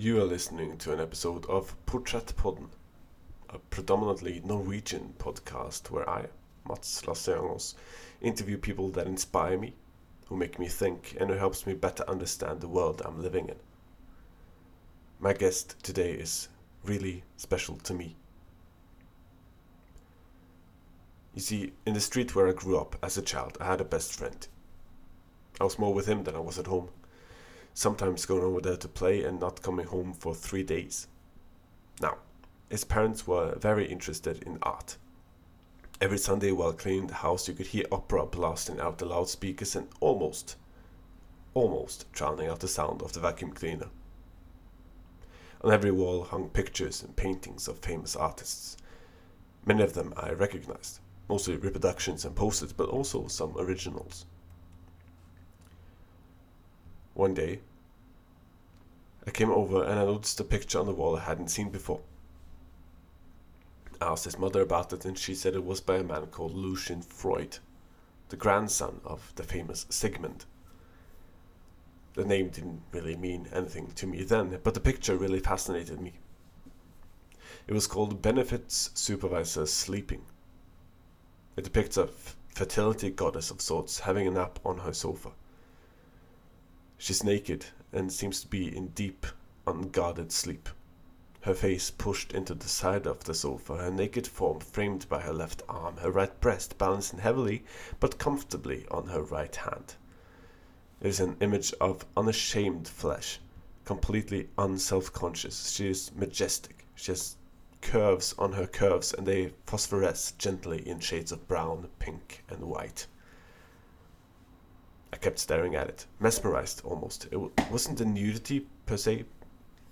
You are listening to an episode of Porträttpodden, a predominantly Norwegian podcast where I, Mats Lasseangos, interview people that inspire me, who make me think, and who helps me better understand the world I'm living in. My guest today is really special to me. You see, in the street where I grew up as a child, I had a best friend. I was more with him than I was at home sometimes going over there to play and not coming home for three days. Now, his parents were very interested in art. Every Sunday while cleaning the house, you could hear opera blasting out the loudspeakers and almost, almost drowning out the sound of the vacuum cleaner. On every wall hung pictures and paintings of famous artists. Many of them I recognized, mostly reproductions and posters, but also some originals. One day, I came over and I noticed a picture on the wall I hadn't seen before. I asked his mother about it and she said it was by a man called Lucian Freud, the grandson of the famous Sigmund. The name didn't really mean anything to me then, but the picture really fascinated me. It was called Benefits Supervisor Sleeping. It depicts a fertility goddess of sorts having a nap on her sofa. She's naked and seems to be in deep, unguarded sleep. Her face pushed into the side of the sofa, her naked form framed by her left arm, her right breast balancing heavily but comfortably on her right hand. It is an image of unashamed flesh, completely unself conscious. She is majestic. She has curves on her curves, and they phosphoresce gently in shades of brown, pink, and white. I kept staring at it, mesmerized almost. It wasn't the nudity per se,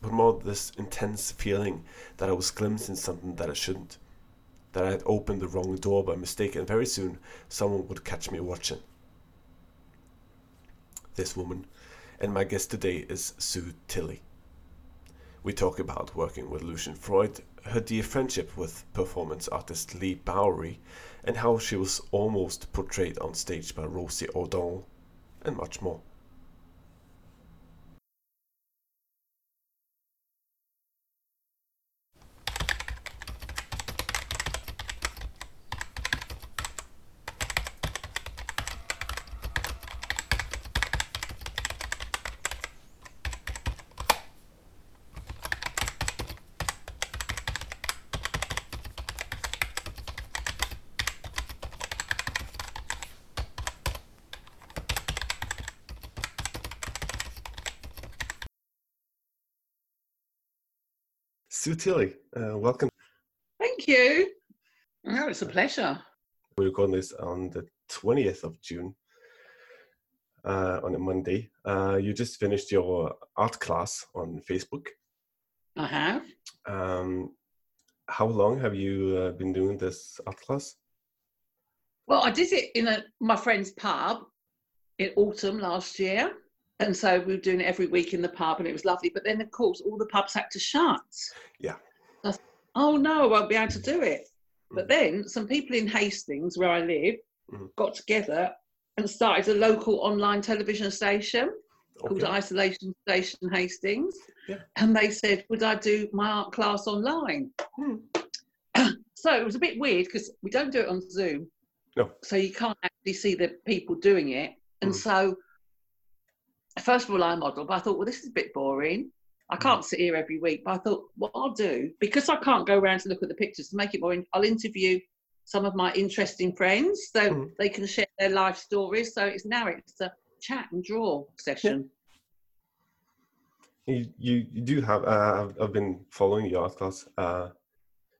but more this intense feeling that I was glimpsing something that I shouldn't. That I had opened the wrong door by mistake, and very soon someone would catch me watching. This woman, and my guest today is Sue Tilley. We talk about working with Lucian Freud, her dear friendship with performance artist Leigh Bowery, and how she was almost portrayed on stage by Rosie O'Donnell and much more. Sue Tilley, uh, welcome. Thank you. No, it's a pleasure. We're recording this on the 20th of June, uh, on a Monday. Uh, you just finished your art class on Facebook. I have. Um, how long have you uh, been doing this art class? Well, I did it in a, my friend's pub in autumn last year. And so we were doing it every week in the pub and it was lovely. But then, of course, all the pubs had to shut. Yeah. Thought, oh no, I won't be able to do it. But Mm. then some people in Hastings, where I live, Mhm. got together and started a local online television station called Isolation Station Hastings. Yeah. And they said, would I do my art class online? Hmm. so it was a bit weird because we don't do it on Zoom. No. So you can't actually see the people doing it. And Hmm. so, first of all, I modelled, but I thought, well, this is a bit boring. Hmm. I can't sit here every week. But I thought, what I'll do, because I can't go around to look at the pictures, to make it more, in- I'll interview some of my interesting friends so Mhm. they can share their life stories. So it's now it's a chat and draw session. You, you, you do have, uh, I've, I've been following your art class uh,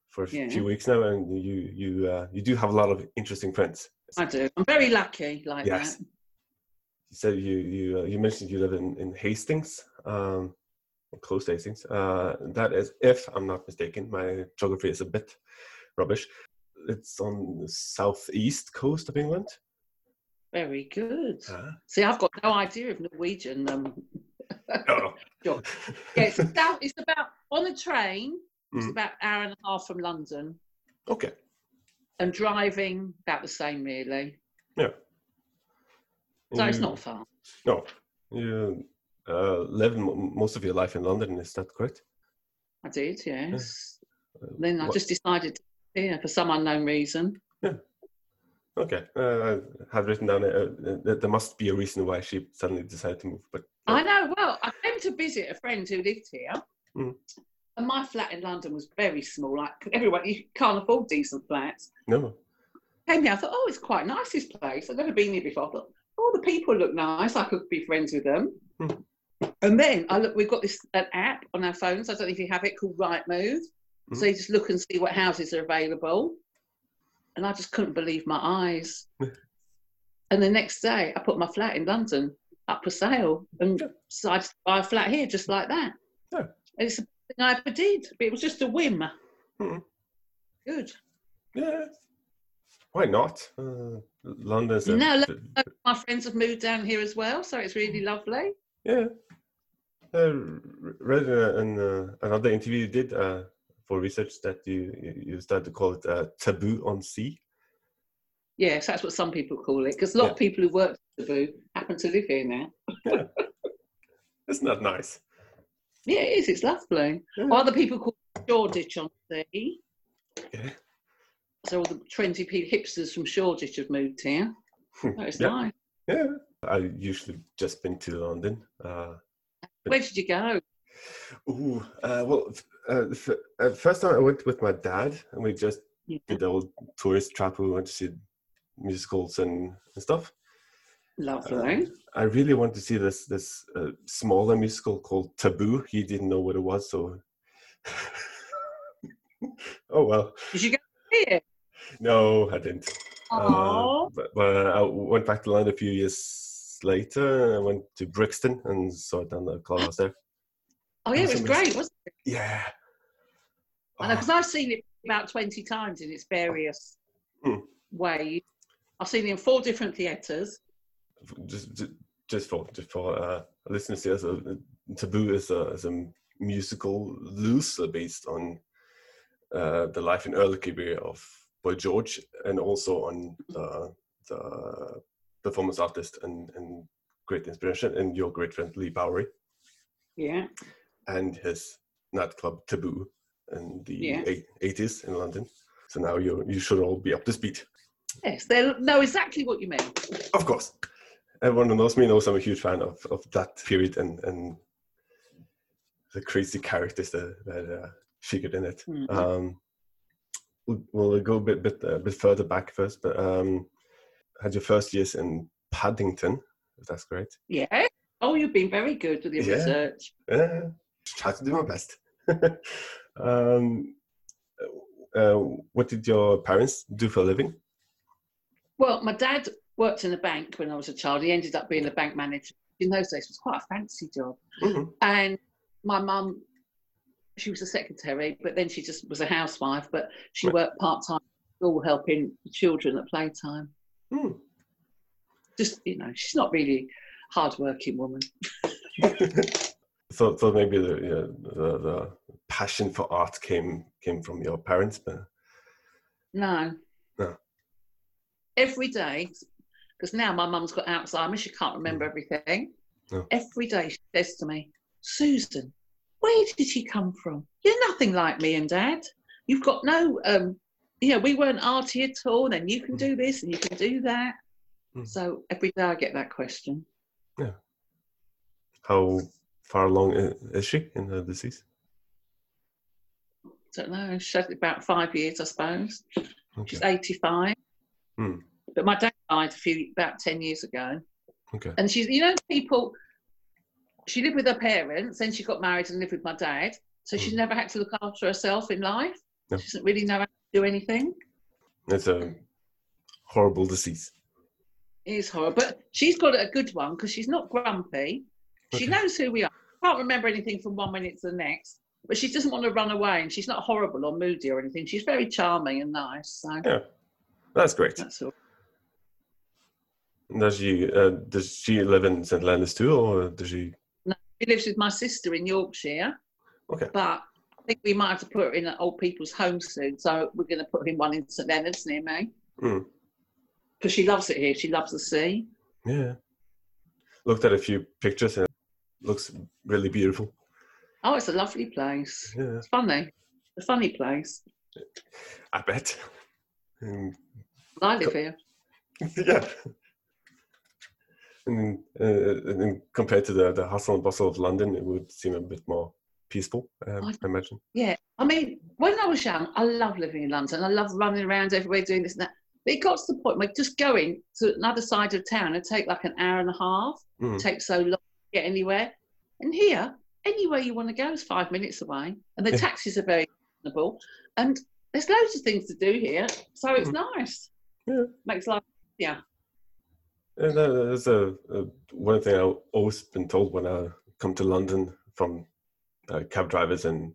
for a Yeah. few weeks now, and you, you, uh, you do have a lot of interesting friends. I do. I'm very lucky like Yes. that. You said you, you, uh, you mentioned you live in, in Hastings, um, close to Hastings. Uh, that is, if I'm not mistaken, my geography is a bit rubbish. It's on the southeast coast of England. Very good. Uh, See, I've got no idea of Norwegian. Um, oh, Sure. yeah, it's about, it's about on a train. It's Mhm. about an hour and a half from London, okay. and driving about the same, really. Yeah. So it's not far. No, you uh, lived m- most of your life in London. Is that correct? I did, yes. Uh, Then I what- just decided, yeah, for some unknown reason. Yeah. Okay, uh, I have written down. Uh, that there must be a reason why she suddenly decided to move. But I know. Well, I came to visit a friend who lived here, Mm. and my flat in London was very small. Like everyone, you can't afford decent flats. no, Came here, I thought, oh, it's quite nice this place. I've never been here before. I thought, oh, the people look nice. I could be friends with them. Mm. And then I look. We've got this an app on our phones. I don't know if you have it called Rightmove. So Mm. you just look and see what houses are available. And I just couldn't believe my eyes. and the next day, I put my flat in London up for sale and decided to buy a flat here just like that. Yeah. And it's the thing I ever did. But it was just a whim. Mm. Good. yeah, why not? Uh, London's a, No, My friends have moved down here as well, so it's really lovely. yeah. I read uh, in uh, another interview you did uh, for research that you you- started to call it uh, taboo on sea. Yes, that's what some people call it. Because a lot of people who work Taboo happen to live here now. Isn't that nice? Yeah, it is. It's lovely. Yeah. Other people call it Shoreditch on Sea. Okay. So all the trendy people, hipsters from Shoreditch have moved here. That is Yeah. nice. Yeah, I usually just been to London. Uh, Where did you go? ooh, uh, well, uh, f- uh, first time I went with my dad, and we just Yeah. did the old tourist trap. We went to see musicals and, and stuff. Lovely. I really want to see this this uh, smaller musical called Taboo. He didn't know what it was, so. oh well, Did you go here? No, I didn't. Uh, but, but I went back to London a few years later. I went to Brixton and saw it on the clubhouse there. oh yeah, it was great, wasn't it? Yeah. Know, Oh, because I've seen it about 20 times in its various Hmm. ways. I've seen it in four different theatres. just, just just for just for uh, listeners here, so uh, Taboo is a is a musical loosely based on uh, the life and early career of George, and also on the the performance artist and, and great inspiration, and your great friend Leigh Bowery, Yeah. and his nightclub Taboo in the Yeah. 80s in London. So now you you should all be up to speed. Yes, they know exactly what you mean. Of course. Everyone who knows me knows I'm a huge fan of, of that period and, and the crazy characters that, that uh, figured in it. Mhm. Um, we'll, we'll go a bit bit, a bit further back first, but um, had your first years in Paddington, if that's correct. Yeah. Oh, you've been very good with your Yeah. research. Yeah, try to do my best. um, uh, what did your parents do for a living? Well, my dad worked in a bank when I was a child. He ended up being a bank manager. In those days, it was quite a fancy job. Mhm. And my mum, she was a secretary, but then she just was a housewife. But she Right. worked part time school helping children at playtime. Hmm. Just you know, she's not really hard working woman. thought thought maybe the, yeah, the the passion for art came came from your parents, but No. No. Every day, because now my mum's got Alzheimer's, she can't remember everything. No. Every day she says to me, Susan, where did you come from? You're nothing like me and dad. You've got no, um, you know, we weren't arty at all. Then you can do this and you can do that. Mm. So every day I get that question. Yeah. How far along is she in the disease? I don't know, she's about five years, I suppose. Okay. She's 85. Hmm. But my dad died a few, about 10 years ago. Okay. And she's, you know, people, she lived with her parents, then she got married and lived with my dad. So she's Mm. never had to look after herself in life. No. She doesn't really know how to do anything. That's a horrible disease. It is horrible. But she's got a good one because she's not grumpy. She knows who we are. Can't remember anything from one minute to the next. But she doesn't want to run away and she's not horrible or moody or anything. She's very charming and nice. So Yeah, that's great. that's all. Does she uh, does she live in St. Leonard's too, or does she? She lives with my sister in Yorkshire. Okay. But I think we might have to put her in an old people's home soon. So we're going to put her in one in St Leonard's near me. Hmm. Because she loves it here. She loves the sea. Yeah. Looked at a few pictures and looks really beautiful. Oh, it's a lovely place. Yeah, It's funny. A funny place. I bet. I live here. yeah. And, uh, and compared to the, the hustle and bustle of London, it would seem a bit more peaceful, um, I- I imagine. Yeah. I mean, when I was young, I loved living in London. I loved running around everywhere doing this and that. But it got to the point where just going to another side of town would take like an hour and a half. Mm. It takes so long to get anywhere. And here, anywhere you want to go is five minutes away. And the Yeah. taxis are very reasonable. And there's loads of things to do here. So it's nice. Yeah. Makes life yeah. And uh, there's a, a one thing I've always been told when I come to London from uh, cab drivers and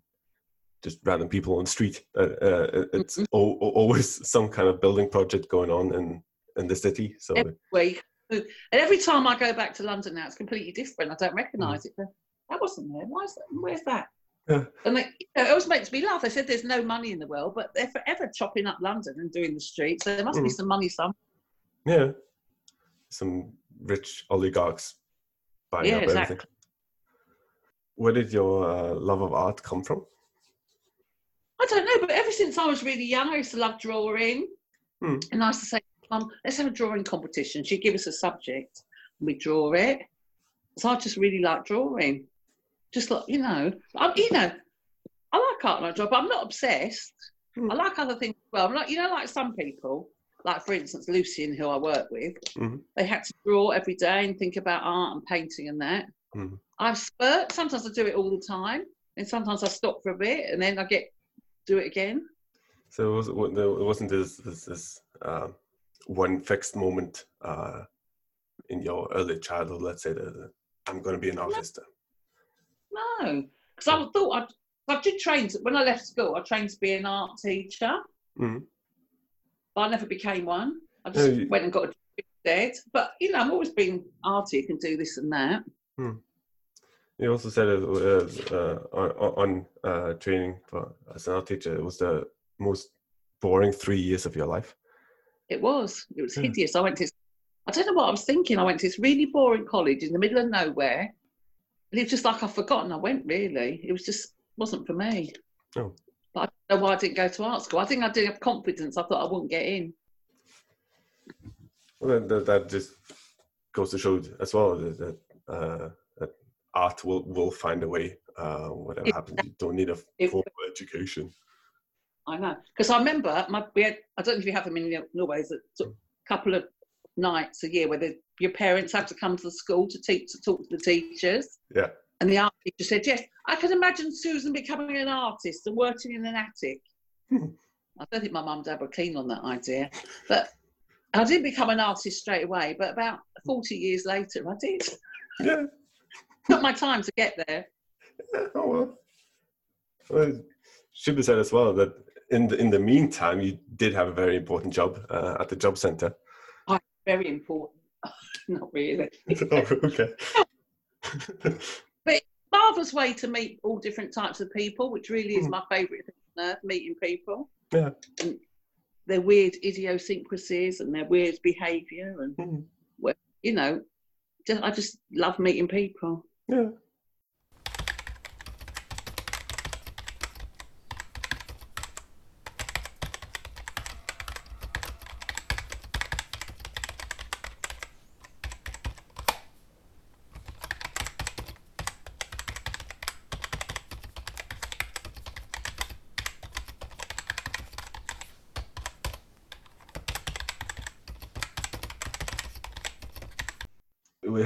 just random people on the street. Uh, uh, it- it's Mhm. al- al- always some kind of building project going on in in the city. So Every. And every time I go back to London now, it's completely different. I don't recognise it. But that wasn't there. Why is that? Where's that? Yeah. And they, you know, it always makes me laugh. They said there's no money in the world, but they're forever chopping up London and doing the streets. So there must be Mhm. some money somewhere. yeah, some rich oligarchs buying Yeah, up exactly. everything. Where did your uh, love of art come from? I don't know, but ever since I was really young, I used to love drawing. Hmm. And I used to say, Mum, let's have a drawing competition. She'd give us a subject and we'd draw it. So I just really like drawing. Just like, you know, I'm, you know, I like art and I draw, but I'm not obsessed. Hmm. I like other things as well. I'm not, you know, like some people, like for instance, Lucian, who I work with, Mhm. they had to draw every day and think about art and painting and that. Mhm. I've spurt. Sometimes I do it all the time. And sometimes I stop for a bit and then I get do it again. So it, was, it wasn't this this, this uh, one fixed moment uh, in your early childhood. Let's say that I'm going to be an artist. No, because I thought I'd, I did train to, when I left school. I trained to be an art teacher, Mhm. But I never became one. I just you- went and got a instead. But you know, I've always been arty, can do this and that. You also said it uh, uh, on, uh, training for as an art teacher. It was the most boring three years of your life. It was. It was Yeah. hideous. I went to. this- I don't know what I was thinking. I went to this really boring college in the middle of nowhere, and it was just like I've forgotten I went. Really, it was just wasn't for me. Oh. But I don't know why I didn't go to art school. I think I didn't have confidence. I thought I wouldn't get in. Well, that, that, that just goes to show as well that that, uh, that art will will find a way. Uh, whatever It- happens, you don't need a it- formal education. I know because I remember my we had. I don't know if you have them in Norway. A couple of nights a year where the, your parents have to come to the school to teach to talk to the teachers. Yeah. And the art teacher said, "Yes, I can imagine Susan becoming an artist and working in an attic." I don't think my mum and dad were keen on that idea, but I didn't become an artist straight away. But about forty years later, I did. Yeah. Took my time to get there. Yeah, oh well. well. Should be said as well that in the in the meantime, you did have a very important job uh, at the job center. Very important. Not really. oh, okay. Marvelous way to meet all different types of people, which really is Mm. my favourite thing on earth, meeting people. Yeah. And their weird idiosyncrasies and their weird behaviour, and Mhm. you know, just, I just love meeting people. yeah.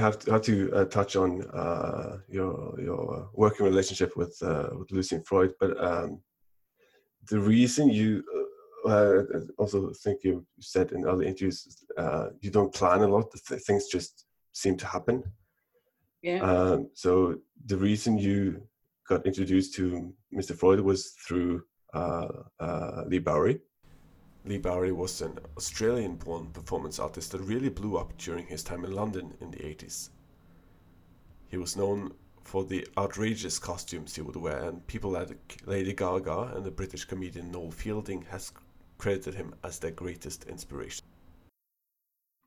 Have to, have to uh, touch on uh, your your working relationship with uh, with Lucian Freud, but um, the reason you uh, I also think you said in other interviews uh, you don't plan a lot; th- things just seem to happen. Yeah. Um, so the reason you got introduced to Mr. Freud was through uh, uh, Leigh Bowery. Leigh Bowery was an Australian born performance artist that really blew up during his time in London in the 80s. He was known for the outrageous costumes he would wear, and people like Lady Gaga and the British comedian Noel Fielding has credited him as their greatest inspiration.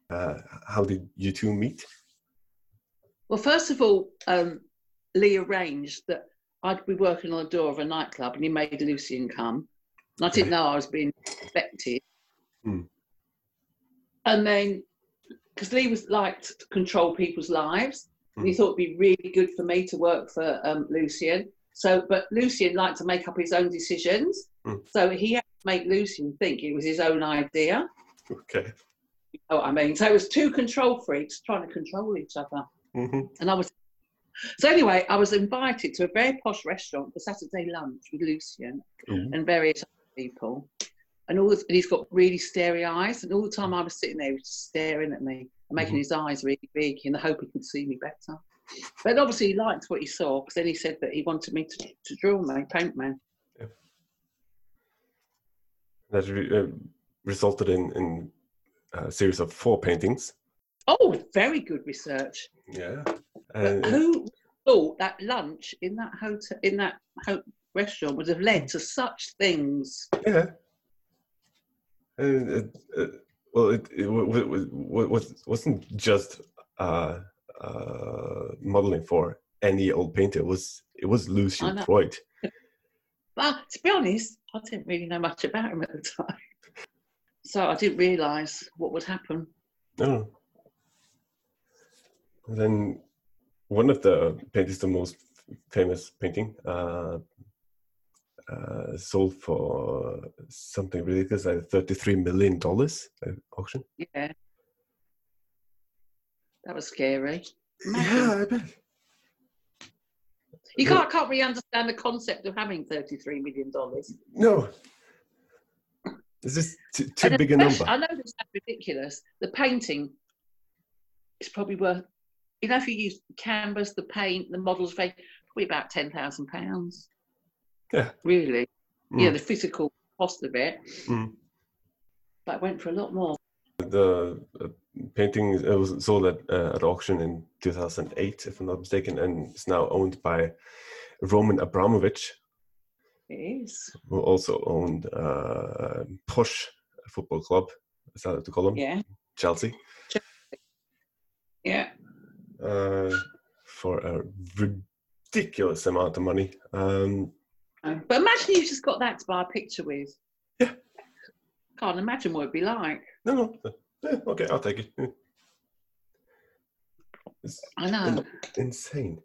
Uh, how did you two meet? Well, first of all, um, Leigh arranged that I'd be working on the door of a nightclub and he made Lucian come. I didn't know I was being expected. Hmm. And then, because Leigh was liked to control people's lives, and he Hmm. thought it'd be really good for me to work for um, Lucian. So, but Lucian liked to make up his own decisions. Hmm. So he had to make Lucian think it was his own idea. Okay. You know what I mean? So it was two control freaks trying to control each other. hmm And I was. So anyway, I was invited to a very posh restaurant for Saturday lunch with Lucian Ooh. and various other people. And all this, and he's got really starey eyes. And all the time I was sitting there, he was staring at me and making Mhm. his eyes really big in the hope he could see me better. But obviously he liked what he saw because then he said that he wanted me to, to draw me, paint me. That re- uh, resulted in, in a series of four paintings. Oh, very good research. Yeah. But who thought that lunch in that hotel, in that ho- restaurant, would have led to such things? yeah. And it, it, well, it, it was, wasn't just uh, uh, modeling for any old painter. It was it was Lucian. Freud. But to be honest, I didn't really know much about him at the time. So I didn't realise what would happen. No. And then one of the paintings, the most famous painting, uh, uh, sold for something ridiculous, like thirty-three million dollars at auction. Yeah. That was scary. Imagine. Yeah, I bet. You can't, can't really understand the concept of having $33 million. No, is this too, too big a number? I know this sounds ridiculous. The painting is probably worth, you know, if you use canvas, the paint, the models, probably about £10,000. Yeah. Really. Yeah, Mm. the physical cost of it. Mm. But it went for a lot more. The uh, painting uh, was sold at, uh, at auction in 2008, if I'm not mistaken, and is now owned by Roman Abramovich, It is. who also owned uh, Posh Football Club, is that to call them? Yeah. Chelsea, Yeah. uh, for a ridiculous amount of money. Um, But imagine you've just got that to buy a picture with. Yeah. Can't imagine what it'd be like. no, no, yeah, okay, I'll take it. Yeah. I know. insane.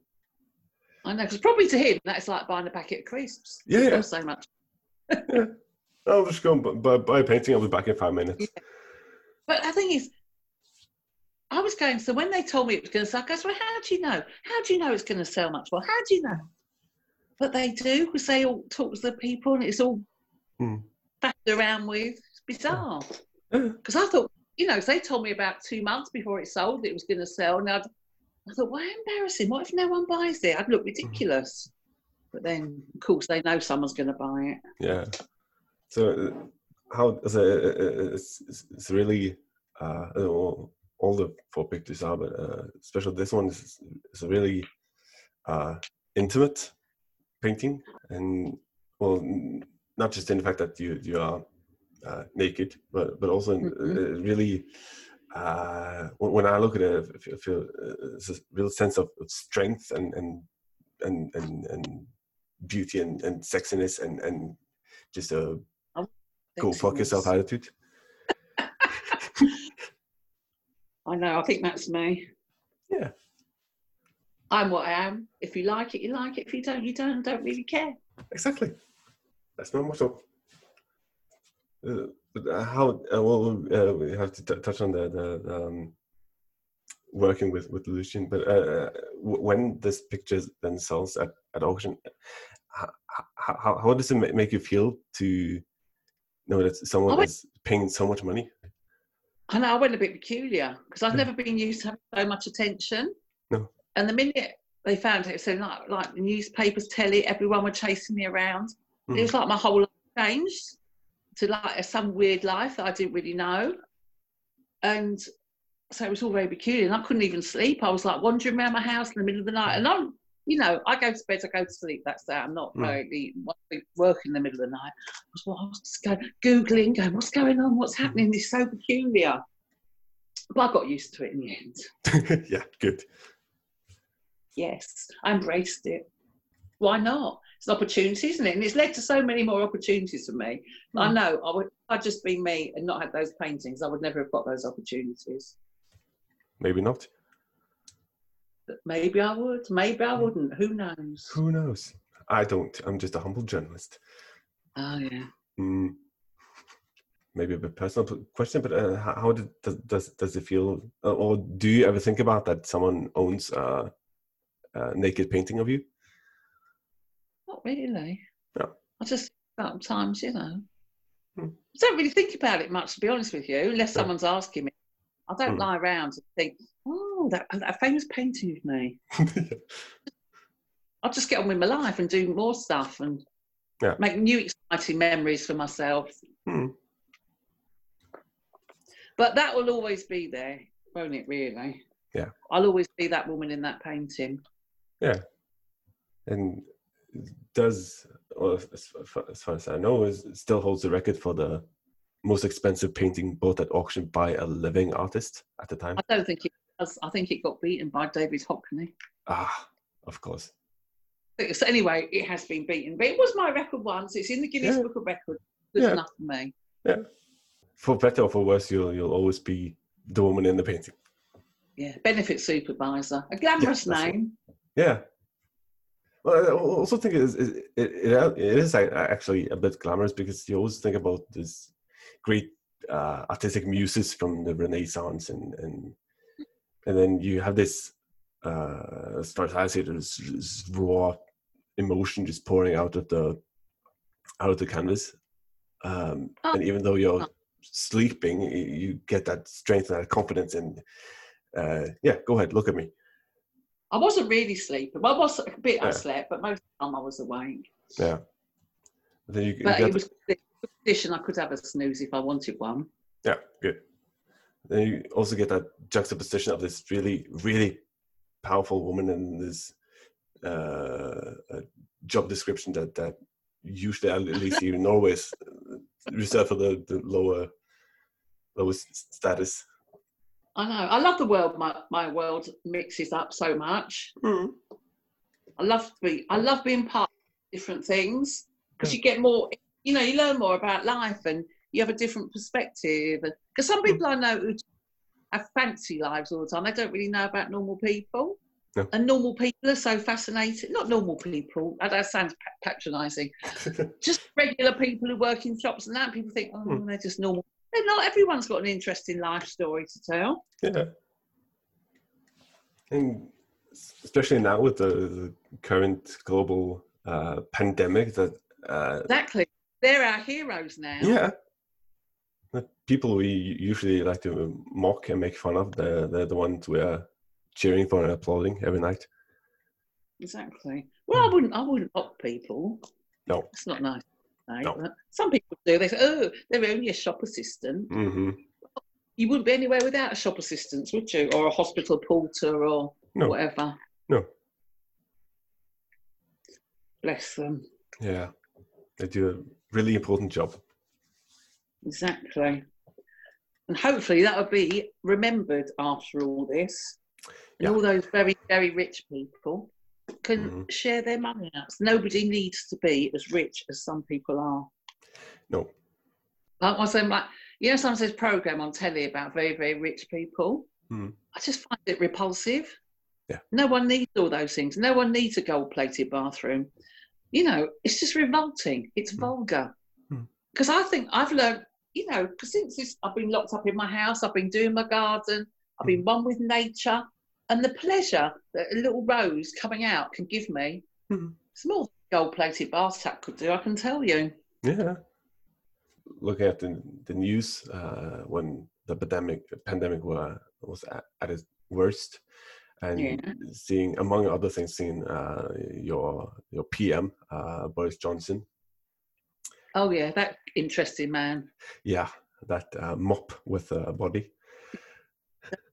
I know. Because probably to him, that's like buying a packet of crisps. Yeah, yeah. so much. I'll just go and buy, buy a painting. I'll be back in five minutes. But the thing is, I was going, so when they told me it was going to sell, I goes, well, how do you know? How do you know it's going to sell much? Well, how do you know? But they do, because they all talk to the people and it's all Hmm. faffed around with. It's bizarre. Because I thought, you know, they told me about two months before it sold that it was going to sell. And I'd, I thought, why embarrassing? What if no one buys it? I'd look ridiculous. But then, of course, they know someone's going to buy it. Yeah. So uh, how so, uh, uh, it's, it's it's really uh, uh, all, all the four pictures are, but uh, especially this one is is really uh, intimate painting, and well, not just in the fact that you you are uh, naked, but but also in, Mhm. uh, really. Uh, when I look at it, I feel, uh, a real sense of, of strength and and and and, and beauty and, and sexiness and and just a go fuck yourself attitude. I know. I think that's me. Yeah. I'm what I am. If you like it, you like it. If you don't, you don't. I don't really care. Exactly. That's my motto. Uh, uh, how? Uh, well, uh, we have to t- touch on the, the um, working with with Lucian. But uh, w- when this picture then sells at, at auction, how, how, how does it ma- make you feel to know that someone it- is paying so much money? I know I went a bit peculiar because I've never been used to having so much attention. No. And the minute they found it, so like like the newspapers, telly, everyone were chasing me around. Mhm. It was like my whole life changed to like some weird life that I didn't really know. And so it was all very peculiar. And I couldn't even sleep. I was like wandering around my house in the middle of the night. And I'm, you know, I go to bed, I go to sleep. That's that. I'm not Mm. really working in the middle of the night. I was, well, I was just going, Googling, going, what's going on? What's happening? This is so peculiar. But I got used to it in the end. yeah, good. Yes, I embraced it. Why not? It's an opportunity, isn't it? And it's led to so many more opportunities for me. I Mm. know I would. I'd just been me and not had those paintings. I would never have got those opportunities. Maybe not. But maybe I would. Maybe I Mm. wouldn't. Who knows? Who knows? I don't. I'm just a humble journalist. Oh yeah. Mm. Maybe a bit personal question, but uh, how, how did, does, does does it feel, uh, or do you ever think about that someone owns uh, naked painting of you? Not really. No. I just sometimes, you know, Hmm. I don't really think about it much, to be honest with you, unless someone's asking me. I don't Hmm. lie around and think, oh, that, that famous painting of me. I'll just get on with my life and do more stuff and Yeah. make new exciting memories for myself. Hmm. But that will always be there, won't it, really? Yeah. I'll always be that woman in that painting. And does, or as, far- as far as I know, is still holds the record for the most expensive painting bought at auction by a living artist at the time. I don't think it does. I think it got beaten by David Hockney. Ah, of course. So anyway, it has been beaten, but it was my record once. It's in the Guinness Yeah. Book of Records. Good Yeah. enough for me. Yeah. For better or for worse, you'll you'll always be the woman in the painting. Yeah, benefit supervisor, a glamorous name. Yeah. Well, I also think it is, it, it, it is actually a bit glamorous because you always think about this great uh, artistic muses from the Renaissance, and and and then you have this, uh, as far as I see this, this raw emotion just pouring out of the out of the canvas, um, Oh. and even though you're Oh. sleeping, you, you get that strength and that confidence, and uh, yeah, go ahead, look at me. I wasn't really sleeping. Well, I was a bit. I Yeah. slept, but most of the time I was awake. Yeah. Then you, you But get- it was a good condition. I could have a snooze if I wanted one. yeah, good. Then you also get that juxtaposition of this really, really powerful woman and this uh, job description that that usually, at least in Norway, is reserved for the, the lower lowest status. I know. I love the world. My my world mixes up so much. I love to be. I love being part of different things because you get more. You know, you learn more about life and you have a different perspective. Because some people I know who have fancy lives all the time, they don't really know about normal people. No. And normal people are so fascinating. Not normal people. That sounds patronising. Just regular people who work in shops and that. People think, oh, Hmm. they're just normal. They're not. Everyone's got an interesting life story to tell. yeah. And especially now with the, the current global uh, pandemic, that uh, Exactly. They're our heroes now. Yeah. The people we usually like to mock and make fun of, they're, they're the ones we are cheering for and applauding every night. Exactly. Well, I wouldn't. I wouldn't mock people. No. It's not nice. No. some people do. They say, "Oh, they're only a shop assistant." hmm You wouldn't be anywhere without a shop assistant, would you? Or a hospital porter, or No. whatever. No. Bless them. Yeah. They do a really important job. Exactly. And hopefully that will be remembered after all this. And Yeah. all those very, very rich people can Mhm. share their money out. Nobody needs to be as rich as some people are. No. Like I say, like you know, sometimes there's program on telly about very, very rich people. Mm. I just find it repulsive. Yeah. No one needs all those things. No one needs a gold-plated bathroom. You know, it's just revolting. It's Mm. vulgar. Mm. Because I think I've learned, you know, because since this, I've been locked up in my house. I've been doing my garden. I've been one with nature, and the pleasure that a little rose coming out can give me. Mhm. It's more than a gold-plated bath tap could do. I can tell you. Yeah. Looking at the, the news uh, when the pandemic pandemic were, was at, at its worst, and Yeah. seeing, among other things, seeing uh, your your PM uh, Boris Johnson, Oh yeah, that interesting man. yeah, that uh, mop with a body,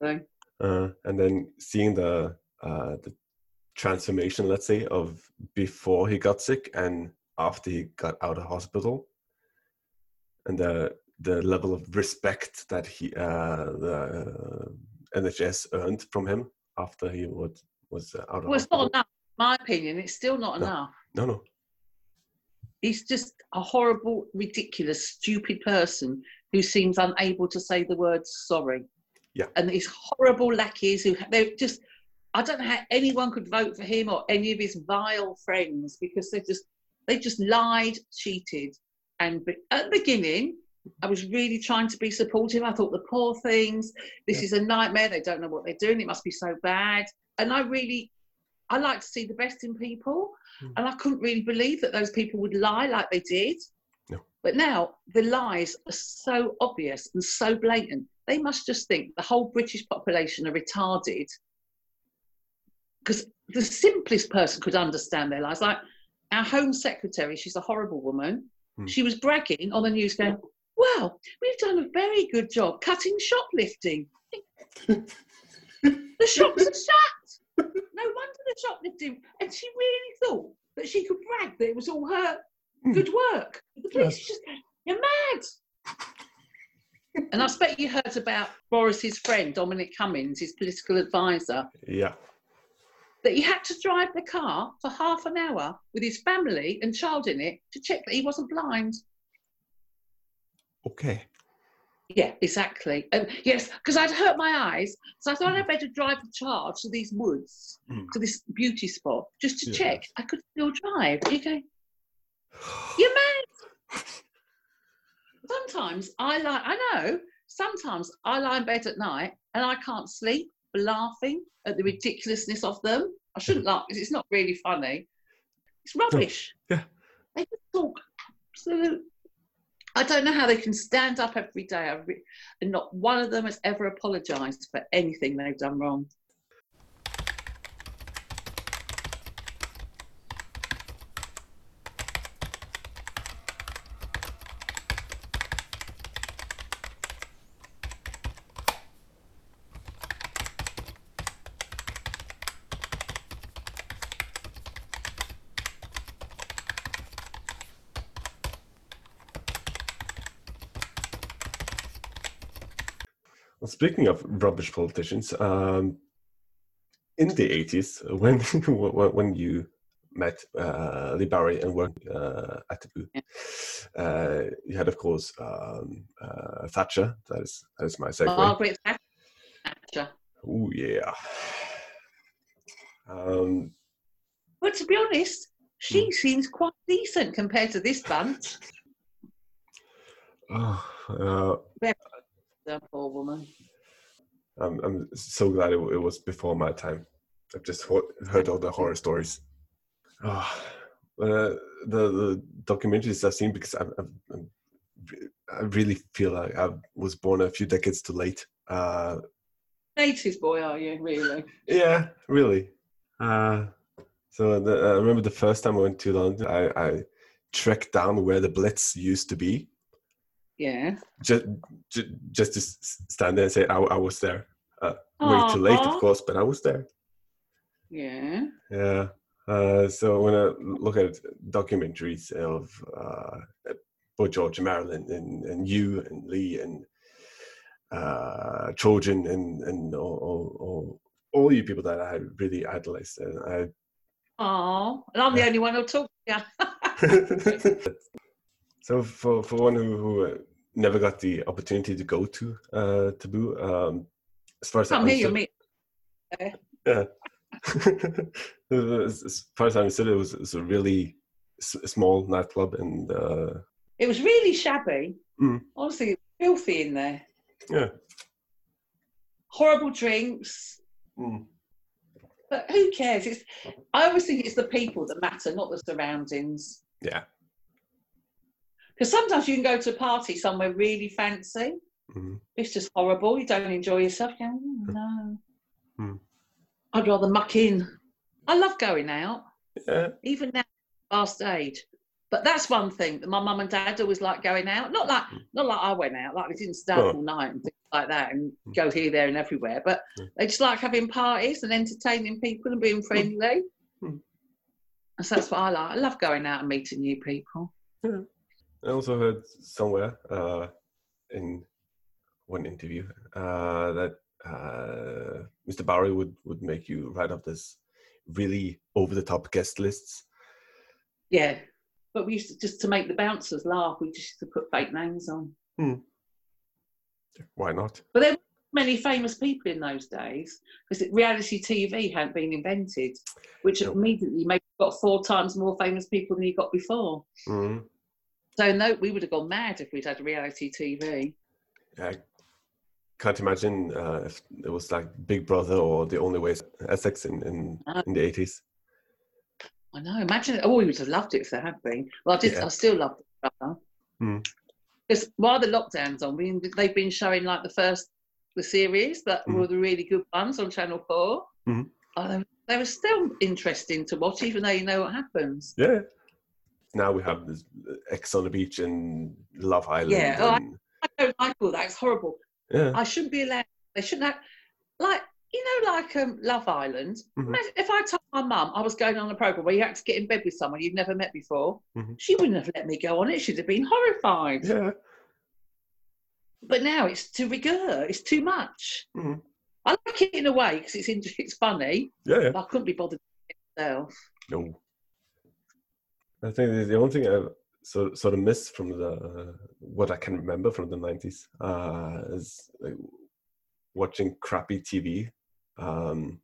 So, and then seeing the uh, the transformation, let's say, of before he got sick and after he got out of hospital, and the the level of respect that he uh, the uh, NHS earned from him after he would was uh, out of Well, it's not enough. in My opinion, it's still not No. enough. No, no. He's just a horrible, ridiculous, stupid person who seems unable to say the word sorry. Yeah. And these horrible lackeys who they're just. I don't know how anyone could vote for him or any of his vile friends because they just they just lied, cheated, and be- at the beginning. I was really trying to be supportive. I thought the poor things, this Yeah. is a nightmare. They don't know what they're doing. It must be so bad. And I really, I like to see the best in people. Mm. And I couldn't really believe that those people would lie like they did. No. But now the lies are so obvious and so blatant. They must just think the whole British population are retarded. Because the simplest person could understand their lies. Like our Home Secretary, she's a horrible woman. Mm. She was bragging on the news, going, Well, we've done a very good job cutting shoplifting. the shops are shut. No wonder the shoplifting. And she really thought that she could brag that it was all her Hmm. good work. The police are just going, You're mad. And I expect you heard about Boris's friend, Dominic Cummings, his political advisor, Yeah. that he had to drive the car for half an hour with his family and child in it to check that he wasn't blind. Okay. Yeah, exactly. And yes, because I'd hurt my eyes, so I thought I'd better drive the child to these woods, Mm. to this beauty spot, just to Yeah. check I could still drive. You go, you're mad. Sometimes I lie. I know. Sometimes I lie in bed at night and I can't sleep for laughing at the ridiculousness of them. I shouldn't laugh because it's not really funny. It's rubbish. Yeah. They just talk absolute. I don't know how they can stand up every day and not one of them has ever apologised for anything they've done wrong. Speaking of rubbish politicians, um, in the 80s, when when you met uh, Leigh Bowery and worked uh, at Taboo, uh, you had, of course, um, uh, Thatcher. That is that is my segue. Margaret Thatcher. Oh yeah. Um, But to be honest, she seems quite decent compared to this bunch. oh, uh, poor woman. I'm I'm so glad it, it was before my time. I've just ho- heard all the horror stories. Oh, uh, the the documentaries I've seen because I'm, I'm I really feel like I was born a few decades too late. Uh, Native boy, are you really? yeah, really. Uh, so the, I remember the first time I went to London, I, I trekked down where the Blitz used to be, Yeah. just just, just to stand there and say I, I was there. Uh, way too late, of course, but I was there. Yeah. Yeah. Uh, so when I look at documentaries of uh, George and Marilyn and, and you and Leigh and uh, Trojan and, and all, all, all, all you people that I really idolized, and I Oh, and I'm the only one who'll talk to you. so for, for one who, who never got the opportunity to go to uh, Taboo, um, as far as I here, you meet. yeah. as far as I understood, it was, it was a really s- small nightclub, and uh, It was really shabby. Mm. Honestly, filthy in there. yeah, Horrible drinks. Mm. But who cares? It's, I always think it's the people that matter, not the surroundings. yeah, Because sometimes you can go to a party somewhere really fancy. Mhm. It's just horrible. You don't enjoy yourself. You go, "Oh, no. Hmm. I'd rather muck in. I love going out, yeah, even now, past age. But that's one thing that my mum and dad always like going out. Not like not like I went out, like we didn't stay up Oh. all night and things like that and Hmm. go here, there, and everywhere. But they just like having parties and entertaining people and being friendly. Hmm. And so that's what I like. I love going out and meeting new people. I also heard somewhere uh, in one interview uh, that uh, Mr. Bowery would would make you write up this really over the top guest lists. Yeah, but we used to just to make the bouncers laugh. We just used to put fake names on. Why not? But there were many famous people in those days because reality TV hadn't been invented, which No. immediately made you got four times more famous people than you got before. Mm. So no, we would have gone mad if we'd had reality TV. I can't imagine uh, if it was like Big Brother or The Only Way Essex in in, Ah. in the eighties. I know. Imagine. Oh, we would have loved it if there had been. Well, I did. Yeah. I still love it. brother. Mm. Because while the lockdown's on, we, they've been showing like the first the series that Mhm. were the really good ones on Channel 4 Mhm. Oh, they, they were still interesting to watch, even though you know what happens. Yeah. Now we have this Ex on the beach and Love Island. Yeah, oh, I- I don't like all that. It's horrible. Yeah. I shouldn't be allowed. They shouldn't have. Like you know, like um, Love Island. Mhm. If I told my mum I was going on a program where you had to get in bed with someone you've never met before, Mhm. she wouldn't have let me go on it. She'd have been horrified. Yeah. But now it's too rigueur. It's too much. Mhm. I like it in a way because it's in- it's funny. Yeah. yeah. But I couldn't be bothered myself. No. I think the- the only thing So sort of miss from the what I can remember from the nineties uh, is like, watching crappy TV um,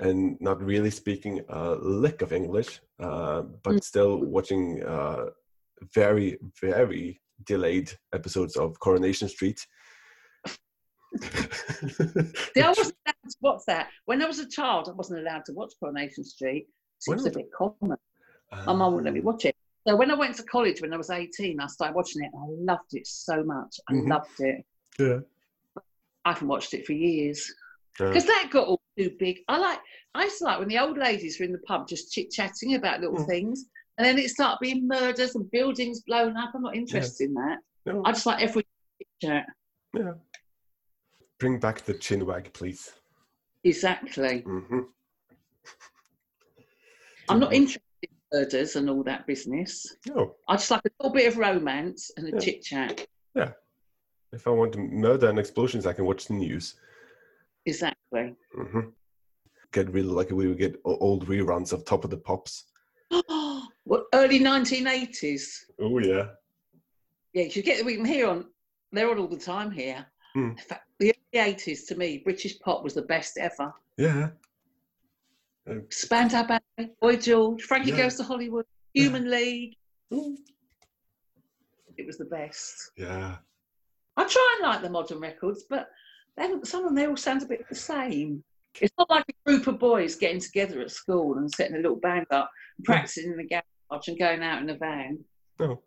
and not really speaking a lick of English, uh, but still watching uh, very very delayed episodes of Coronation Street. See, I wasn't allowed to watch that. When I was a child, I wasn't allowed to watch Coronation Street. It was a bit common. My mum wouldn't let me Um, watch it. So when I went to college when I was 18, I started watching it. I loved it so much. I Mhm. loved it. Yeah. I haven't watched it for years. Yeah. Because that got all too big. I like I used to like when the old ladies were in the pub just chit chatting about little Mm. things. And then it started being murders and buildings blown up. I'm not interested in that. No. I just like every chat. Yeah. Bring back the chin wag, please. Exactly. Mm-hmm. I'm not interested in murders and all that business. No. I just like a little bit of romance and a Yeah. chit chat. Yeah. If I want to murder and explosions, I can watch the news. Exactly. Mm-hmm. Get really lucky. We would get old reruns of Top of the Pops. what early 1980s? Oh yeah. Yeah, you get we can hear on. They're on all the time here. Hmm. In fact, the early 80s to me, British pop was the best ever. Yeah. Spandau Ballet, Boy George, Frankie Yeah. Goes to Hollywood, Human League. Ooh. It was the best. Yeah. I try and like the modern records, but they, some of them they all sound a bit the same. It's not like a group of boys getting together at school and setting a little band up, and practicing in the garage and going out in a van. No.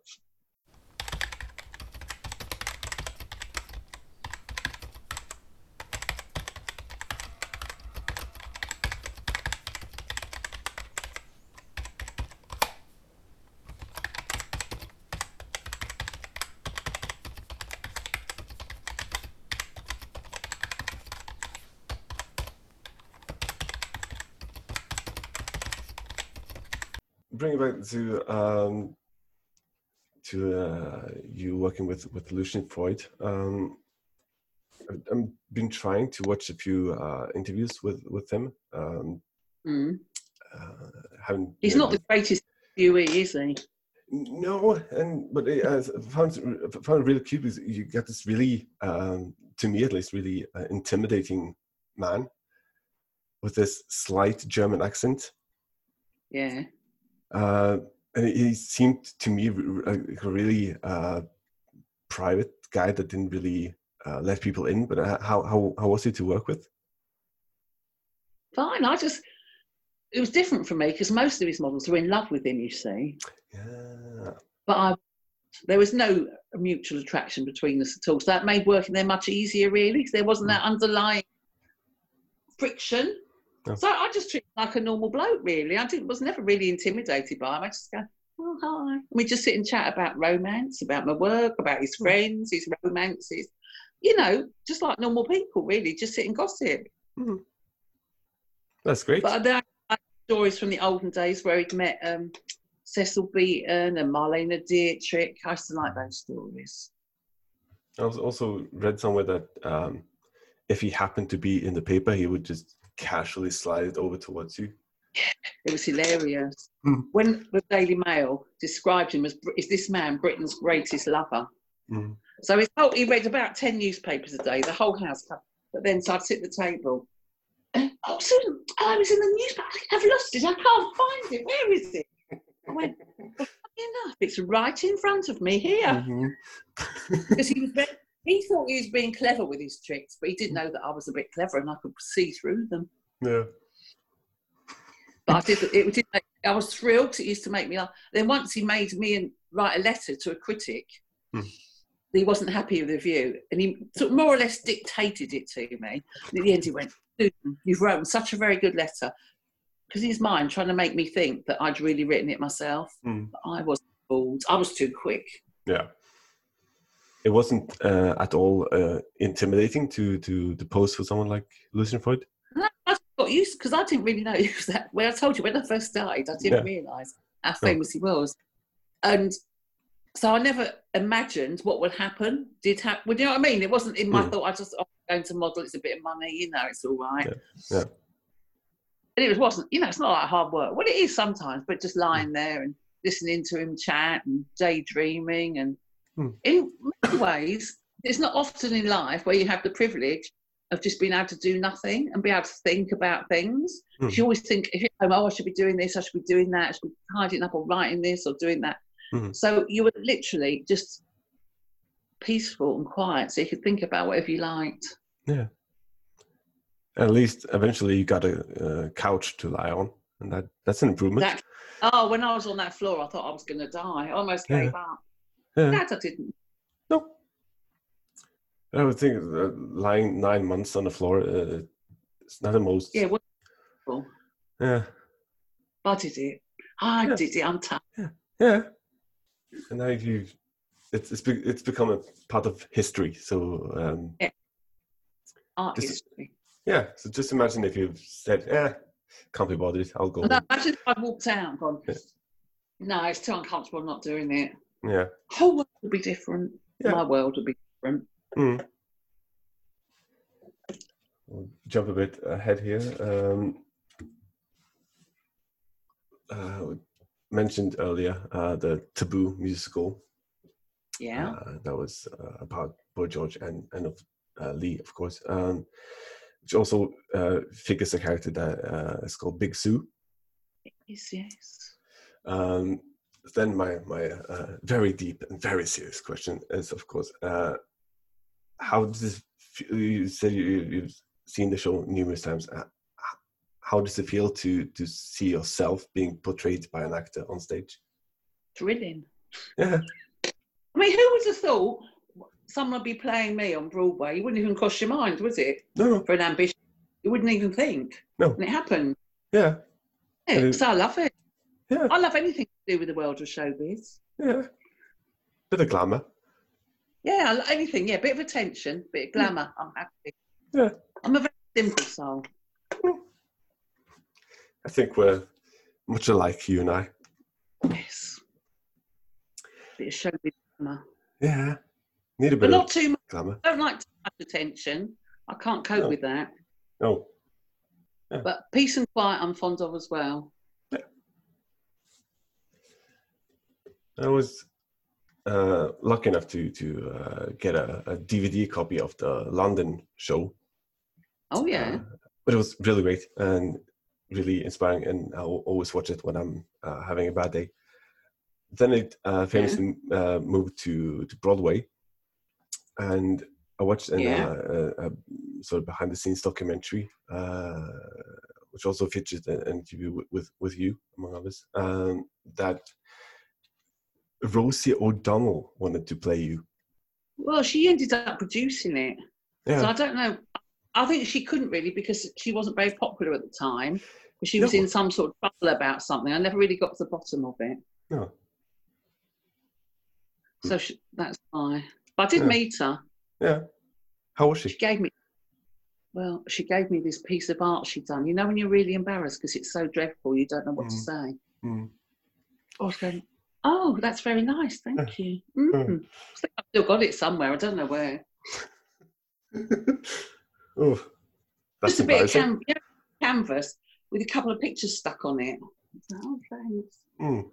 To um, to uh, you working with with Lucian Freud. Um, I've- I've been trying to watch a few uh, interviews with with him. Um, Mm. uh, haven't He's not the greatest viewee, is he? No, and but I I found found it really cute because you get this really, um, to me at least, really uh, intimidating man with this slight German accent, Yeah. Uh, and he- seemed to me like a really uh, private guy that didn't really uh, let people in. But uh, how how how was he to work with? Fine. I just, it was different for me because most of his models were in love with him, you see. Yeah, But I, there was no mutual attraction between us at all. So that made working there much easier, really, because there wasn't that underlying friction. No. So I just treated him like a normal bloke, really. I didn't, was never really intimidated by him. I just go, oh, hi. And we just sit and chat about romance, about my work, about his friends, his romances. You know, just like normal people, really, just sit and gossip. that's great. But then I had stories from the olden days where he'd met um, Cecil Beaton and Marlene Dietrich. I used to like those stories. I was also read somewhere that um, if he happened to be in the paper, he would just casually slide it over towards you. It was hilarious. Hmm. When the Daily Mail described him as is this man Britain's greatest lover. Mm. So his whole, he read about ten newspapers a day, the whole house. But then, so I'd sit at the table. and, oh, Susan, I was in the newspaper. I've lost it. I can't find it. Where is it? I went. Well, enough, it's right in front of me here. Because he was very, he thought he was being clever with his tricks, but he didn't know that I was a bit clever and I could see through them. Yeah. But I did. It did. Make, I was thrilled it used to make me laugh. Then once he made me write a letter to a critic. Hmm. He wasn't happy with the review, and he sort of more or less dictated it to me. And at the end, he went, "You've written such a very good letter." Because he's mine, trying to make me think that I'd really written it myself. Mm. But I was fooled. I was too quick. Yeah. It wasn't uh, at all uh, intimidating to to to pose for someone like Lucian Freud. I got used because I didn't really know he was that. When I told you when I first started, I didn't realise how famous he was, and so I never imagined what would happen. Did happen? Well, you know what I mean? It wasn't in my Mm. thought. I just oh, I'm going to model. It's a bit of money, you know. It's all right. Yeah, yeah. And it wasn't. You know, it's not like hard work. Well, it is sometimes, but just lying there and listening to him chat and daydreaming and Mm. in many ways, it's not often in life where you have the privilege of just being able to do nothing and be able to think about things. Mm. You always think, if you're home, oh, I should be doing this, I should be doing that, I should be tidying up or writing this or doing that. Mhm. So you were literally just peaceful and quiet, so you could think about whatever you liked. Yeah. At least eventually you got a, uh couch to lie on, and that that's an improvement. That, oh, when I was on that floor, I thought I was going to die. I almost Yeah. gave up. Yeah. That I didn't. No. I would think uh, lying nine months on the floor, uh, it's not the most. Yeah, wonderful. Yeah. I did it. I Yeah. did it. I'm tough. Yeah. yeah. And now you, it's it's, be, it's become a part of history. So um, Art This- history. yeah. So just imagine if you've said, "Yeah, can't be bothered. I'll go." Home." imagine if I walked out and gone, Yeah. no, it's too uncomfortable not doing it. Yeah. whole world would be different. Yeah. My world would be different. Mm. We'll jump a bit ahead here. Um, uh, we mentioned earlier uh, the Taboo musical. Yeah. Uh, that was uh, about Boy George and and of uh, Leigh, of course. Um, which also uh, figures a character that uh, is called Big Sue. yes, yes. Um, then my my uh, very deep and very serious question is, of course, uh, how does this? You said you, you've seen the show numerous times. Uh, how does it feel to to see yourself being portrayed by an actor on stage? Thrilling. Yeah, I mean, who would have thought someone would be playing me on Broadway? You wouldn't even cross your mind, was it? no, For an ambition. You wouldn't even think. No. And it happened. yeah, Yeah, so I love it. Yeah, I love anything to do with the world of showbiz. yeah. Bit of glamour. Yeah, anything. Yeah, bit of attention, bit of glamour. I'm happy. Yeah. I'm a very simple soul. Hmm. I think we're much alike, you and I. Yes. Bit of showbiz glamour. Yeah, need a bit But not too much. glamour. I don't like too much attention. I can't cope No. with that. No, But peace and quiet, I'm fond of as well. I was uh, lucky enough to to uh, get a, a DVD copy of the London show. Oh yeah. Uh, but it was really great and really inspiring, and I'll always watch it when I'm uh, having a bad day. Then it uh, famously uh, moved to to Broadway, and I watched an, Yeah. uh, a, a sort of behind the scenes documentary, uh, which also featured an interview with, with with you among others. Um, that Rosie O'Donnell wanted to play you. Well, she ended up producing it. Yeah, So I don't know. I think she couldn't really because she wasn't very popular at the time. She was No. in some sort of trouble about something. I never really got to the bottom of it. no. So she, that's why. But I did Yeah. meet her. Yeah. How was she? She gave me, well, she gave me this piece of art she'd done. You know, when you're really embarrassed because it's so dreadful, you don't know what to Mm. say. Mm. I was going, oh, that's very nice. Thank you. Mm. I've still got it somewhere. I don't know where. Oh, that's Just a bit of cam- yeah, canvas with a couple of pictures stuck on it. I was like, Oh, thanks. Mm.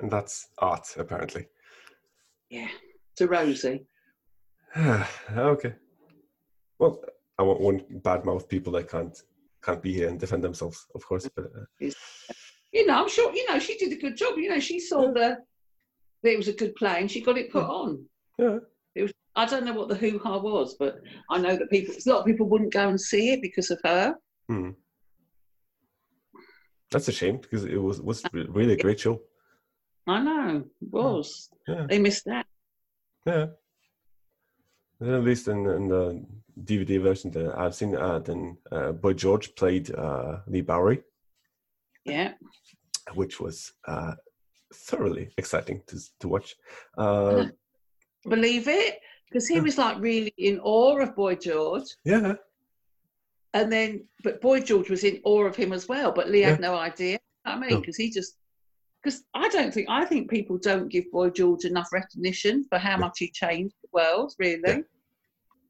And that's art, apparently. Yeah, to Rosie. okay. Well, I won't, won't badmouth people that can't can't be here and defend themselves, of course. But uh, You know, I'm sure. You know, she did a good job. You know, she saw the that it was a good play and she got it put on. yeah, I don't know what the hoo ha was, but I know that people, a lot of people wouldn't go and see it because of her. Hmm. that's a shame because it was was really a great show. I know, it was. Yeah. They missed that. Yeah. And at least in, in the DVD version that I've seen, uh, then uh, Boy George played uh, Leigh Bowery, Yeah. which was uh, thoroughly exciting to to watch. Uh, Believe it? Because he was like really in awe of Boy George. yeah, And then, but Boy George was in awe of him as well. But Leigh had no idea. I mean, No. because he just, because I don't think, I think people don't give Boy George enough recognition for how Yeah. much he changed the world, really. Yeah.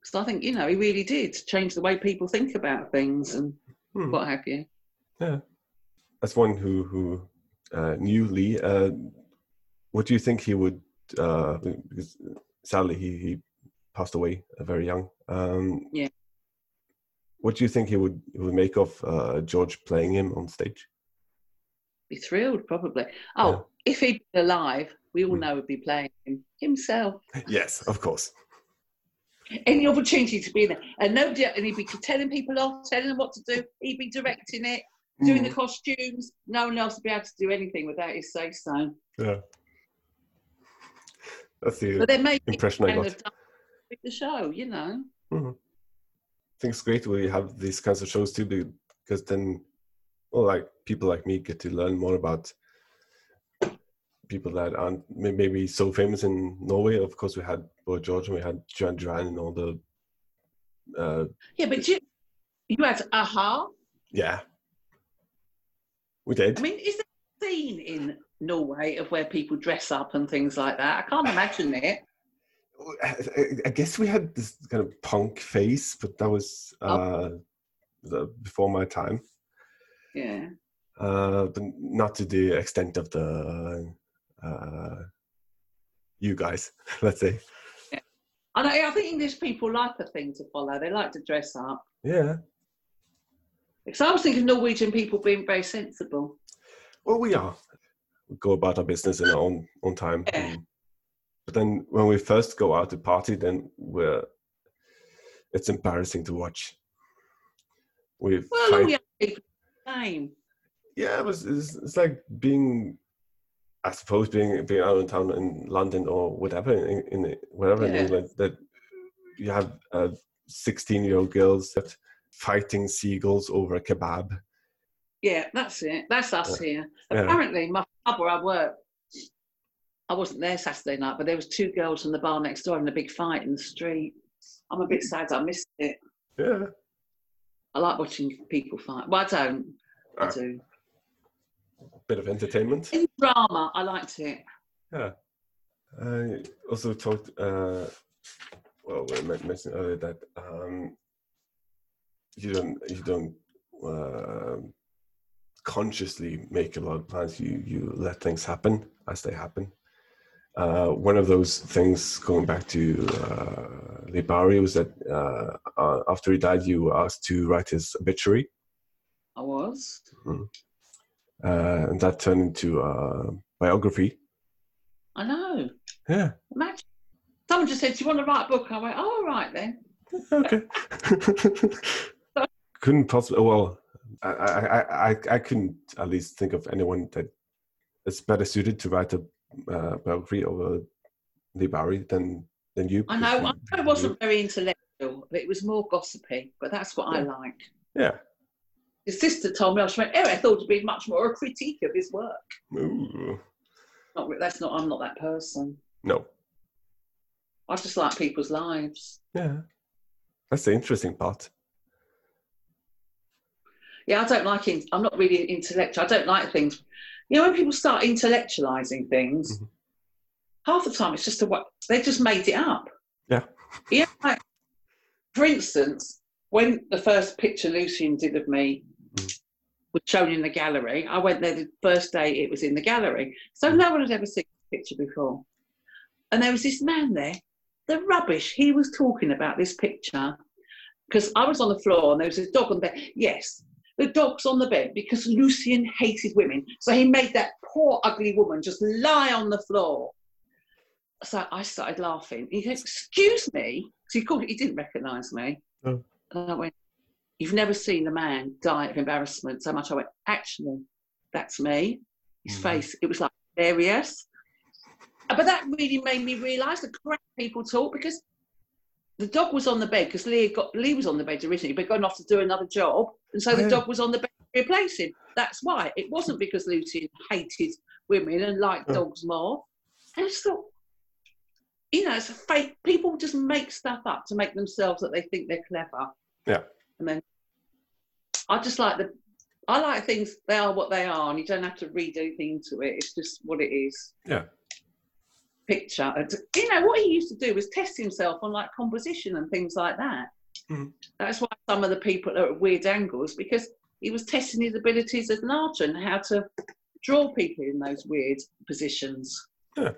Because I think, you know, he really did change the way people think about things and Hmm. what have you. As one who who uh, knew Leigh, uh, what do you think he would? Uh, because sadly, he he passed away uh, very young. Um, Yeah. What do you think he would he would make of uh, George playing him on stage? Be thrilled, probably. Oh, if he'd been alive, we all Hmm. know he'd be playing him himself. Yes, of course. Any opportunity to be there, and nobody, and he'd be telling people off, telling them what to do. He'd be directing it, doing the Mm, costumes. No one else would be able to do anything without his say so. yeah. That's the But impression I got. with the show, you know. I think it's great when you have these kinds of shows too, because then, well, like people like me get to learn more about people that aren't maybe so famous in Norway. Of course, we had Boy George and we had Joan Duran and all the, uh, Yeah, but you, you had a-ha. yeah, we did. I mean, is there a scene in Norway of where people dress up and things like that? I can't imagine it. I, I- I guess we had this kind of punk face, but that was Oh. uh, the, before my time. Yeah. uh, but not to the extent of the uh, you guys, let's say. I know. I think English people like a thing to follow. They like to dress up. Yeah. Because I was thinking Norwegian people being very sensible. Well, we are. We go about our business in our own own time. Yeah. but then when we first go out to party, then we're it's embarrassing to watch. We Well, fight- all young people are the same. yeah, it was it's, it's like being, I suppose, being being out in town in London or whatever in, in wherever in England that you have uh, sixteen year old girls that fighting seagulls over a kebab. Yeah, that's it. That's us here. Yeah. Apparently, my pub where I work, I wasn't there Saturday night, but there was two girls in the bar next door having a big fight in the street. I'm a bit sad I missed it. Yeah, I like watching people fight. Well, I don't. I Ah. do. bit of entertainment. In drama, I liked it. Yeah. I also talked. Uh, well, we mentioned earlier that um, you don't you don't uh, consciously make a lot of plans. You you let things happen as they happen. Uh, one of those things, going back to uh, was that uh, uh, after he died, you were asked to write his obituary, I was. uh, and that turned into a biography. I know. Yeah. Imagine. Someone just said, Do you want to write a book? I went, Oh, all right then. okay. couldn't possibly. Well, I, I, I, I couldn't at least think of anyone that is better suited to write a uh, biography of a Leigh Bowery than than you. I know. I wasn't very intellectual, it was more gossipy. But that's what I Yeah. like. Yeah. His sister told me, I went, Oh, I thought it'd be much more a critique of his work. Ooh. Not, that's not, I'm not that person. No. I just like people's lives. Yeah. That's the interesting part. Yeah, I don't like, in, I'm not really intellectual. I don't like things. You know, when people start intellectualizing things, Mhm. half the time it's just a what they just made it up. Yeah. Yeah, like, for instance, when the first picture Lucian did of me Mm. was shown in the gallery, I went there the first day it was in the gallery. So Mm. no one had ever seen the picture before. And there was this man there, the rubbish he was talking about this picture. Because I was on the floor and there was this dog on the bed. Yes, the dog's on the bed because Lucian hated women. So he made that poor ugly woman just lie on the floor. So I started laughing. He said, Excuse me. So he called he didn't recognise me. Oh. And I went, You've never seen a man die of embarrassment so much. I went, Actually, that's me. His Mhm. face, it was like hilarious. But that really made me realise the crap people talk because the dog was on the bed because Leigh got Leigh was on the bed originally, but gone off to do another job, and so Oh, the yeah. dog was on the bed to replace him. That's why it wasn't because Lucian hated women and liked Oh. dogs more. And I just thought, you know, it's a fake. People just make stuff up to make themselves that they think they're clever. Yeah. And then I just like the. I like things. They are what they are, and you don't have to read anything into it. It's just what it is Yeah. Picture. You know, what he used to do was test himself on like composition and things like that. Mhm. That's why some of the people are at weird angles because he was testing his abilities as an archer and how to draw people in those weird positions. Yeah.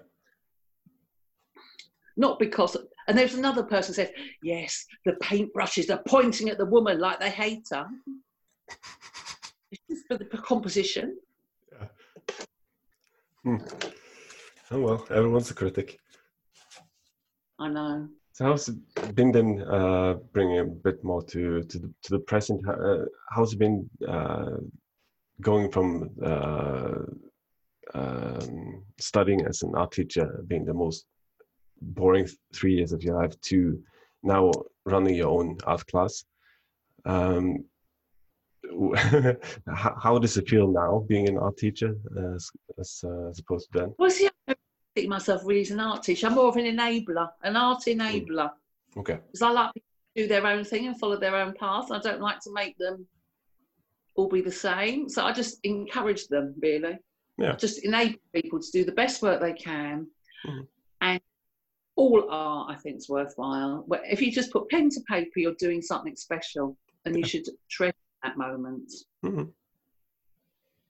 Not because, and there's another person said, yes, the paintbrushes are pointing at the woman like they hate her. It's just for the composition. Oh well, everyone's a critic. I know. So how's it been then? Uh, bringing a bit more to to the, to the present. Uh, how's it been uh, going from uh, um, studying as an art teacher, being the most boring three years of your life, to now running your own art class? Um, how, how does it feel now being an art teacher as as, uh, as opposed to then? Well, see, I think myself really as an art teacher. I'm more of an enabler, an art enabler, Okay. because I like people to do their own thing and follow their own path. I don't like to make them all be the same. So I just encourage them, really. Yeah. I just enable people to do the best work they can. Mhm. And all art, I think, is worthwhile. If you just put pen to paper, you're doing something special, and you should treasure that moment. Mhm.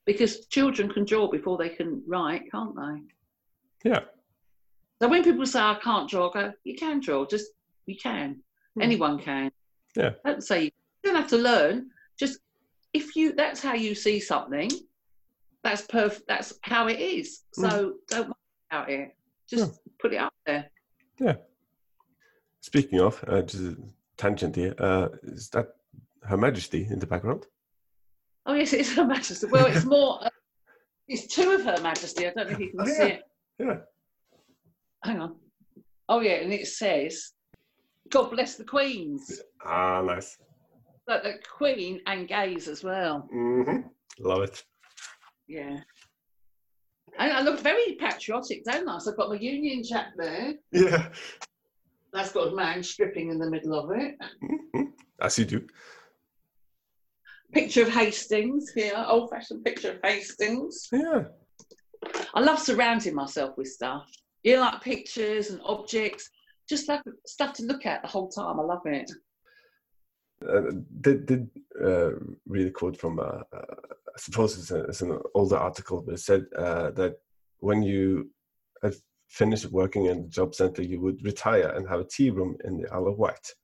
Because children can draw before they can write, can't they? Yeah. So when people say I can't draw, I go, you can draw, just you can. Hmm. Anyone can. Yeah. Don't say you don't have to learn. Just if you that's how you see something, that's perfect that's how it is. So don't worry about it. Just put it up there. Yeah. Speaking of, uh, just a tangent here, uh, is that Her Majesty in the background? Oh yes, it's Her Majesty. Well, it's more. Uh, it's two of Her Majesty. I don't know if you can Oh, see yeah. it. Yeah. Hang on. Oh yeah, and it says, "God bless the Queens." Ah, nice. But the Queen and gays as well. hmm Love it. Yeah. And I look very patriotic, don't I? So I've got my Union Jack there. Yeah. That's got a man stripping in the middle of it. Mhm. As you do. Picture of Hastings here, old fashioned picture of Hastings. Yeah. I love surrounding myself with stuff. You know, like pictures and objects, just like stuff to look at the whole time. I love it. Uh, did did uh, read a quote from uh, uh, I suppose it's, a, it's an older article, but it said uh, that when you had finished working in the job center, you would retire and have a tea room in the Isle of Wight.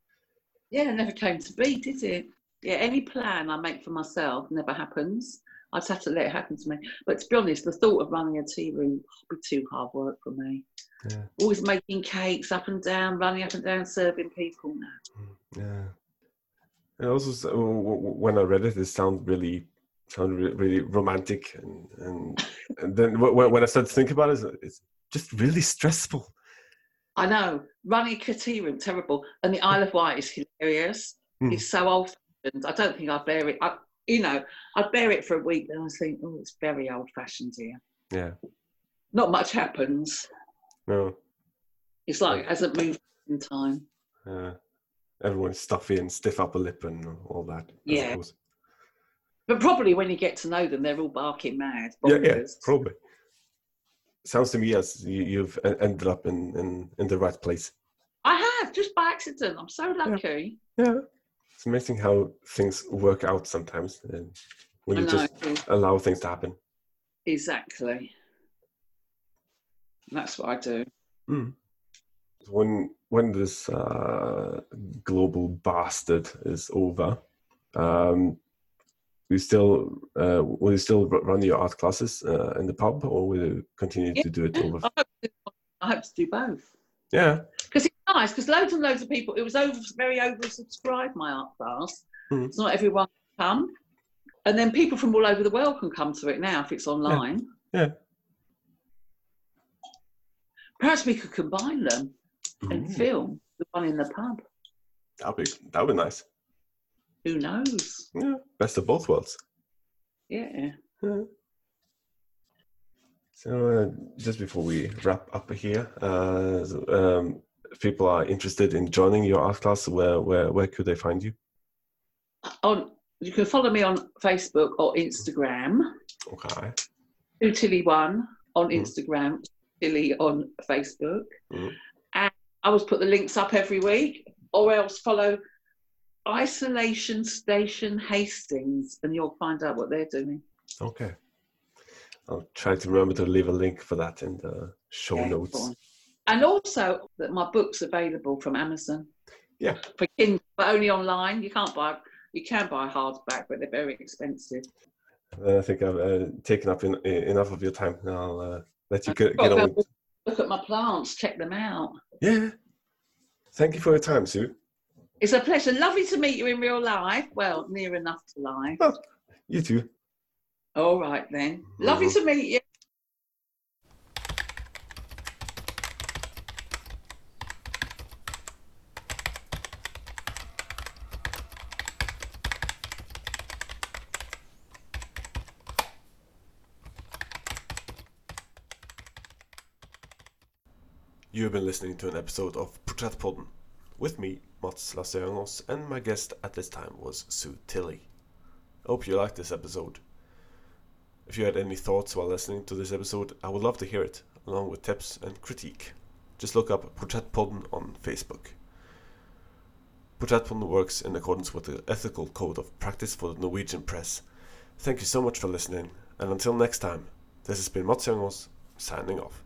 Yeah, it never came to be, did it? Yeah, any plan I make for myself never happens. I just have to let it happen to me. But to be honest, the thought of running a tea room would be too hard work for me. Yeah. Always making cakes up and down, running up and down, serving people. No. Yeah. And also, s- w- w- when I read it, it sounded really, sounded really romantic, and and, and then w- when I started to think about it, it's- just really stressful. I know running a tea room terrible, and the Isle of Wight is hilarious. Hmm. It's so old fashioned. I don't think I'd bear it. I, you know, I'd bear it for a week, then I think, oh, it's very old fashioned here. Yeah. Not much happens. No. It's like it hasn't moved in time. Uh, everyone's stuffy and stiff upper lip and all that. Yeah. But probably when you get to know them, they're all barking mad. Yeah, yeah, probably. Sounds to me as you, you've e- ended up in, in, in the right place. I have just by accident. I'm so lucky. Yeah. It's amazing how things work out sometimes and when you just allow things to happen. Exactly. That's what I do. When when this uh, global bastard is over, um, you still uh, will you still run your art classes uh, in the pub, or will you continue to do it over? I hope to, I hope to do both. Yeah, nice, because loads and loads of people, it was over very oversubscribed, my art class. Mhm. It's not everyone can come. And then people from all over the world can come to it now if it's online. Yeah. Perhaps we could combine them and film the one in the pub. that'd be that'd be nice. Who knows? Yeah, best of both worlds. Yeah. Yeah. So uh, just before we wrap up here, uh, um, people are interested in joining your art class, where where where could they find you? On you can follow me on Facebook or Instagram. Okay. Do Tilley One on Mhm. Instagram, Tilley on Facebook. Mhm. And I always put the links up every week, or else follow Isolation Station Hastings, and you'll find out what they're doing. Okay. I'll try to remember to leave a link for that in the show Yeah, notes. And also that my book's available from Amazon. Yeah. For Kindle, but only online. You can't buy. You can buy hardback, but they're very expensive. Then I think I've uh, taken up in, i- enough of your time. I'll uh, let you get, get on. With... Look at my plants. Check them out. Yeah. Thank you for your time, Sue. It's a pleasure. Lovely to meet you in real life. Well, near enough to life. You too. All right then. Lovely to meet you. You have been listening to an episode of Porträttpodden with me, Mats Lasseangos, and my guest at this time was Sue Tilley. I hope you liked this episode. If you had any thoughts while listening to this episode, I would love to hear it, along with tips and critique. Just look up Porträttpodden on Facebook. Porträttpodden works in accordance with the ethical code of practice for the Norwegian press. Thank you so much for listening, and until next time, this has been Mats Jangos, signing off.